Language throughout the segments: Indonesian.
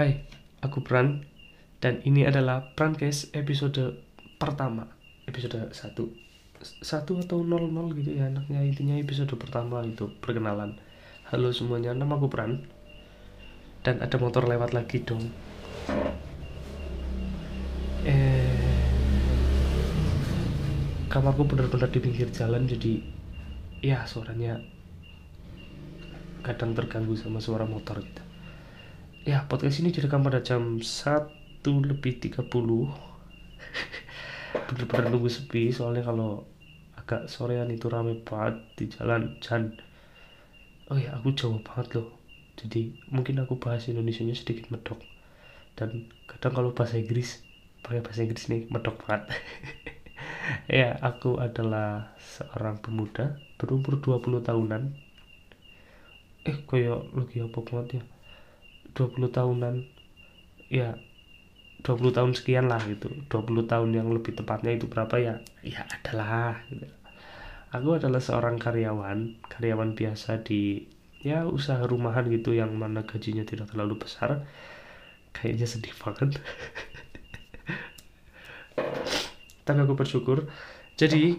Hai, aku Pran dan ini adalah Prancase episode pertama, episode 1. Satu atau 00 gitu ya anaknya intinya episode pertama itu perkenalan. Halo semuanya, nama aku Pran. Dan ada motor lewat lagi dong. Eh kamarku benar-benar di pinggir jalan jadi ya suaranya kadang terganggu sama suara motor gitu ya podcast ini direkam pada jam 1 lebih 30 bener-bener nunggu sepi soalnya kalau agak sorean itu rame banget di jalan dan oh ya aku jauh banget loh. Jadi mungkin aku bahas Indonesia nya sedikit medok. Dan kadang kalau bahasa Inggris pakai bahasa Inggris nih medok banget. Ya aku adalah seorang pemuda berumur 20 tahunan. Eh kayak lagi apa banget ya 20 tahunan. Ya 20 tahun sekian lah gitu. 20 tahun yang lebih tepatnya itu berapa ya? Ya adalah gitu. aku adalah seorang karyawan karyawan biasa di ya usaha rumahan gitu yang mana gajinya tidak terlalu besar. Kayaknya sedih banget. Tapi aku bersyukur. Jadi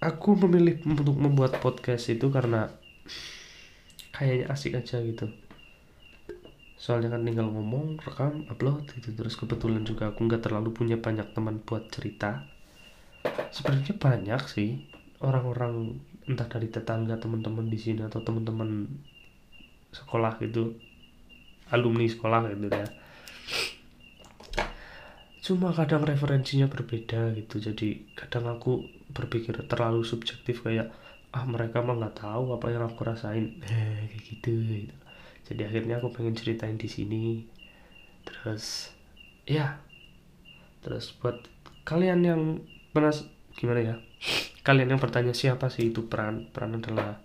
aku memilih untuk membuat podcast itu karena kayaknya asik aja gitu soalnya kan tinggal ngomong rekam upload gitu. Terus kebetulan juga aku nggak terlalu punya banyak teman buat cerita. Sebenarnya banyak sih. Orang-orang entah dari tetangga teman-teman di sini atau teman-teman sekolah gitu. Alumni sekolah gitu ya. Cuma kadang referensinya berbeda gitu. Jadi kadang aku berpikir terlalu subjektif kayak ah mereka mah nggak tahu apa yang aku rasain. Eh, kayak gitu gitu jadi akhirnya aku pengen ceritain di sini. Terus ya. Terus buat kalian yang penas gimana ya? Kalian yang bertanya siapa sih itu peran peran adalah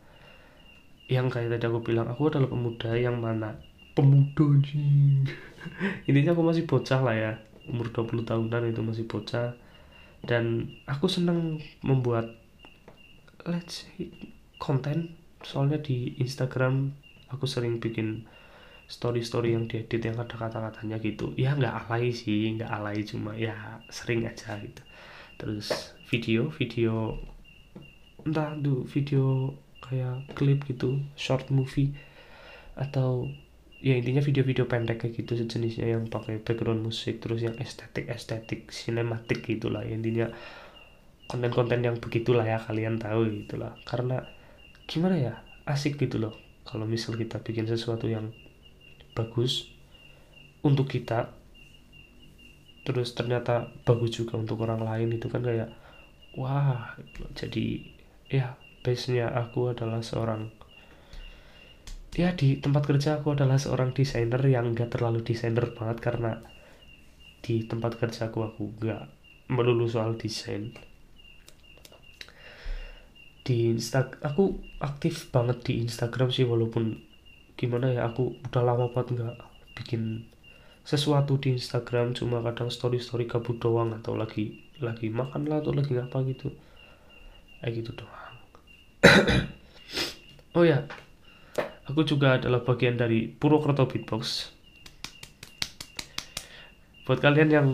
yang kayak tadi aku bilang aku adalah pemuda yang mana? Pemuda sih intinya aku masih bocah lah ya. Umur 20 tahunan itu masih bocah. Dan aku senang membuat let's say konten. Soalnya di Instagram aku sering bikin story-story yang diedit yang ada kata-katanya gitu. Ya nggak alay sih nggak alay cuma ya sering aja gitu. Terus video video entah tuh video kayak klip gitu short movie atau ya intinya video-video pendek kayak gitu sejenisnya yang pakai background musik terus yang estetik estetik sinematik gitulah. Ya, intinya konten-konten yang begitulah ya kalian tahu gitulah. Karena gimana ya asik gitu loh kalau misal kita bikin sesuatu yang bagus untuk kita terus ternyata bagus juga untuk orang lain itu kan kayak wah jadi ya base nya aku adalah seorang ya di tempat kerja aku adalah seorang desainer yang gak terlalu desainer banget karena di tempat kerja aku aku gak melulu soal desain di insta aku aktif banget di Instagram sih walaupun gimana ya aku udah lama banget nggak bikin sesuatu di Instagram cuma kadang story story kabut doang atau lagi lagi makan lah atau lagi apa gitu. Kayak gitu doang. Oh ya aku juga adalah bagian dari Purwokerto Beatbox. Buat kalian yang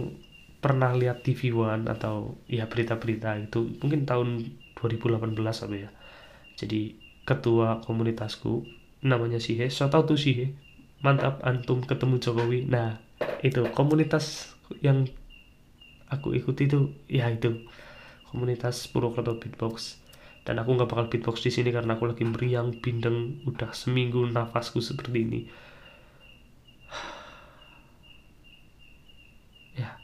pernah lihat TV One atau ya berita-berita itu mungkin tahun 2018 apa ya. Jadi ketua komunitasku namanya Sihe so tau tuh Sihe mantap antum ketemu Jokowi. Nah itu komunitas yang aku ikuti itu ya itu komunitas Purwokerto Beatbox. Dan aku nggak bakal beatbox di sini karena aku lagi meriang bindeng udah seminggu nafasku seperti ini. Ya.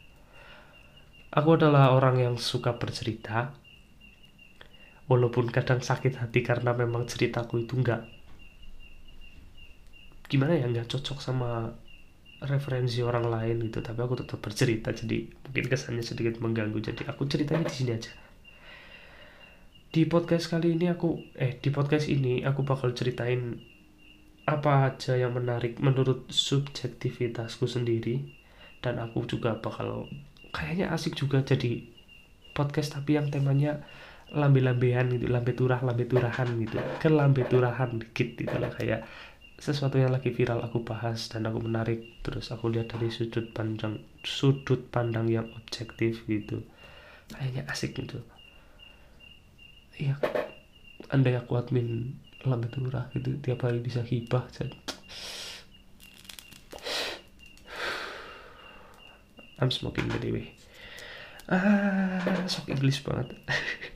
Aku adalah orang yang suka bercerita walaupun kadang sakit hati karena memang ceritaku itu enggak gimana ya nggak cocok sama referensi orang lain gitu. Tapi aku tetap bercerita jadi mungkin kesannya sedikit mengganggu. Jadi aku ceritanya di sini aja. Di podcast kali ini aku eh di podcast ini aku bakal ceritain apa aja yang menarik menurut subjektivitasku sendiri. Dan aku juga bakal kayaknya asik juga jadi podcast tapi yang temanya lambe-lambean gitu lambe turah lambe turahan gitu. Kan lambe turahan dikit gitu lah kayak sesuatu yang lagi viral aku bahas dan aku menarik terus aku lihat dari sudut pandang sudut pandang yang objektif gitu. Kayaknya asik gitu. Iya andai aku admin lambe turah gitu tiap hari bisa hibah jadi I'm smoking by the ah sok Inggris banget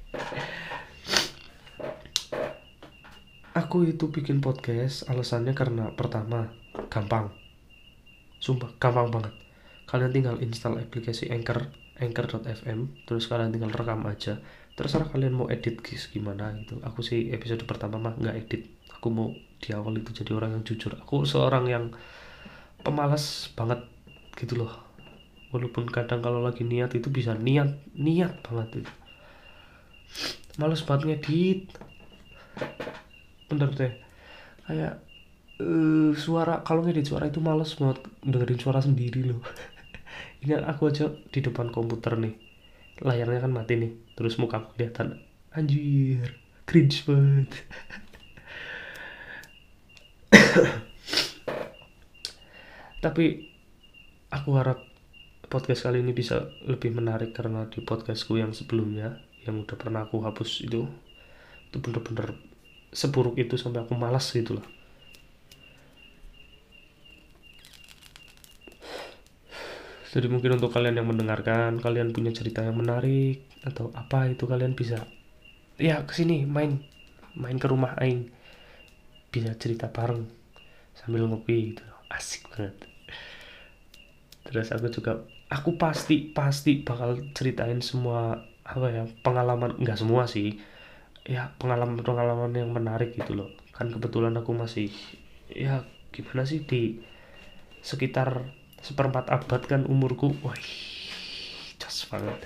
aku itu bikin podcast alasannya karena pertama gampang. Sumpah gampang banget. Kalian tinggal install aplikasi Anchor anchor.fm terus kalian tinggal rekam aja. Terserah kalian mau edit guys gimana gitu. Aku sih episode pertama mah nggak edit. Aku mau di awal itu jadi orang yang jujur. Aku seorang yang pemalas banget gitu loh. Walaupun kadang kalau lagi niat itu bisa niat niat banget itu. Males banget ngedit bener deh. Kayak uh, suara kalau ngedit suara itu males banget dengerin suara sendiri loh. Ini aku aja di depan komputer nih. Layarnya kan mati nih terus muka aku kelihatan anjir cringe banget. Tapi aku harap podcast kali ini bisa lebih menarik karena di podcastku yang sebelumnya yang udah pernah aku hapus itu itu bener-bener seburuk itu sampai aku malas gitu loh. Jadi mungkin untuk kalian yang mendengarkan kalian punya cerita yang menarik atau apa itu kalian bisa ya ke sini main main ke rumah Aing bisa cerita bareng sambil ngopi gitu. Asik banget. Terus aku juga aku pasti pasti bakal ceritain semua apa ya pengalaman enggak semua sih ya pengalaman-pengalaman yang menarik gitu loh. Kan kebetulan aku masih ya gimana sih di sekitar seperempat abad kan umurku. Wah jos banget.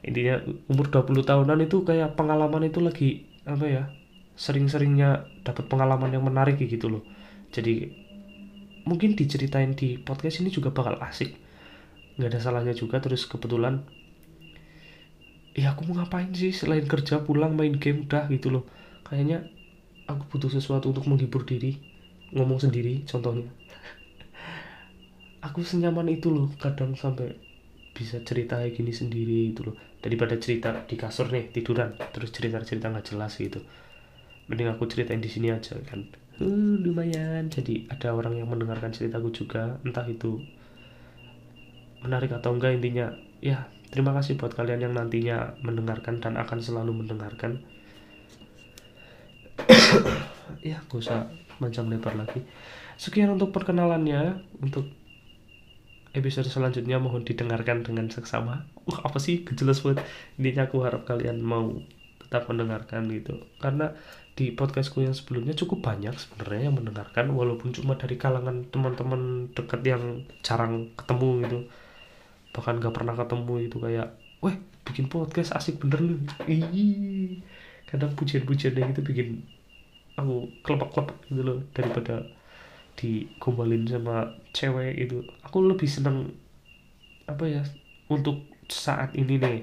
Intinya umur 20 tahunan itu kayak pengalaman itu lagi apa ya sering-seringnya dapat pengalaman yang menarik gitu loh. Jadi mungkin diceritain di podcast ini juga bakal asik. Nggak ada salahnya juga terus kebetulan ya aku mau ngapain sih? Selain kerja pulang main game udah gitu loh. Kayaknya aku butuh sesuatu untuk menghibur diri ngomong sendiri contohnya. Aku senyaman itu loh kadang sampai bisa cerita kayak gini sendiri itu loh. Daripada cerita di kasur nih tiduran terus cerita cerita nggak jelas gitu. Mending aku ceritain di sini aja kan. Uh, lumayan. Jadi ada orang yang mendengarkan ceritaku juga entah itu menarik atau enggak intinya ya Terima kasih buat kalian yang nantinya mendengarkan dan akan selalu mendengarkan. ya, gak usah panjang lebar lagi. Sekian untuk perkenalannya. Untuk episode selanjutnya mohon didengarkan dengan seksama. Wah, apa sih? Kejelas banget. Intinya aku harap kalian mau tetap mendengarkan gitu. Karena di podcastku yang sebelumnya cukup banyak sebenarnya yang mendengarkan walaupun cuma dari kalangan teman-teman dekat yang jarang ketemu gitu bahkan gak pernah ketemu itu kayak weh bikin podcast asik bener lu Ih, kadang pujian-pujiannya itu bikin aku kelepak-kelepak gitu loh daripada digombalin sama cewek itu. Aku lebih seneng apa ya untuk saat ini nih.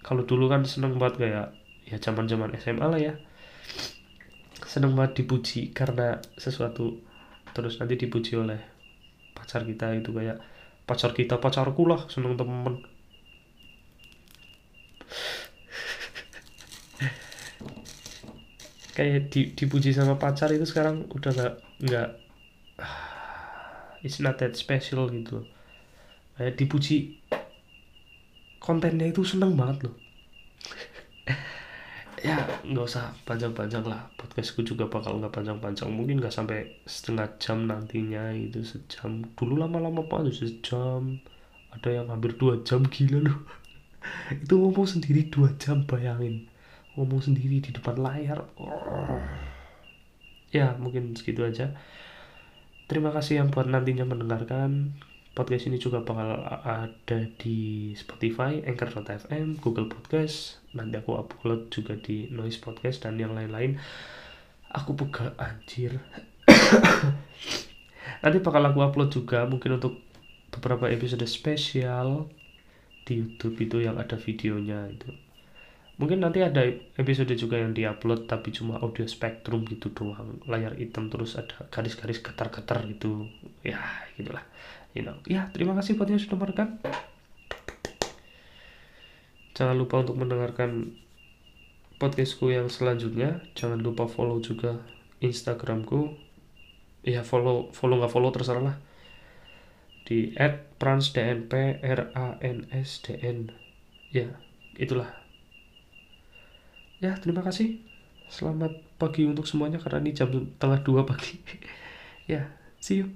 Kalau dulu kan seneng banget kayak ya zaman zaman SMA lah ya. Seneng banget dipuji karena sesuatu terus nanti dipuji oleh pacar kita itu kayak pacar kita pacarku lah seneng temen. Kayak di, dipuji sama pacar itu sekarang udah nggak nggak it's not that special gitu kayak dipuji kontennya itu seneng banget loh ya nggak usah panjang-panjang lah. Podcastku juga bakal nggak panjang-panjang. Mungkin nggak sampai setengah jam nantinya itu sejam. Dulu lama-lama pak sejam. Ada yang hampir dua jam gila loh. Itu ngomong sendiri dua jam bayangin. Ngomong sendiri di depan layar. Ya mungkin segitu aja. Terima kasih yang buat nantinya mendengarkan podcast ini juga bakal ada di Spotify, Anchor.fm, Google Podcast. Nanti aku upload juga di Noise Podcast dan yang lain-lain. Aku buka anjir. Nanti bakal aku upload juga mungkin untuk beberapa episode spesial di YouTube itu yang ada videonya itu. Mungkin nanti ada episode juga yang diupload tapi cuma audio spektrum gitu doang. Layar hitam terus ada garis-garis getar-getar gitu. Ya gitulah. You know. Ya terima kasih buat yang sudah merekam jangan lupa untuk mendengarkan podcastku yang selanjutnya. Jangan lupa follow juga instagramku. Ya follow follow nggak follow terserah lah. Di @pransdnp r a n s d n. Ya itulah ya terima kasih. Selamat pagi untuk semuanya karena ini jam tengah dua pagi. Ya see you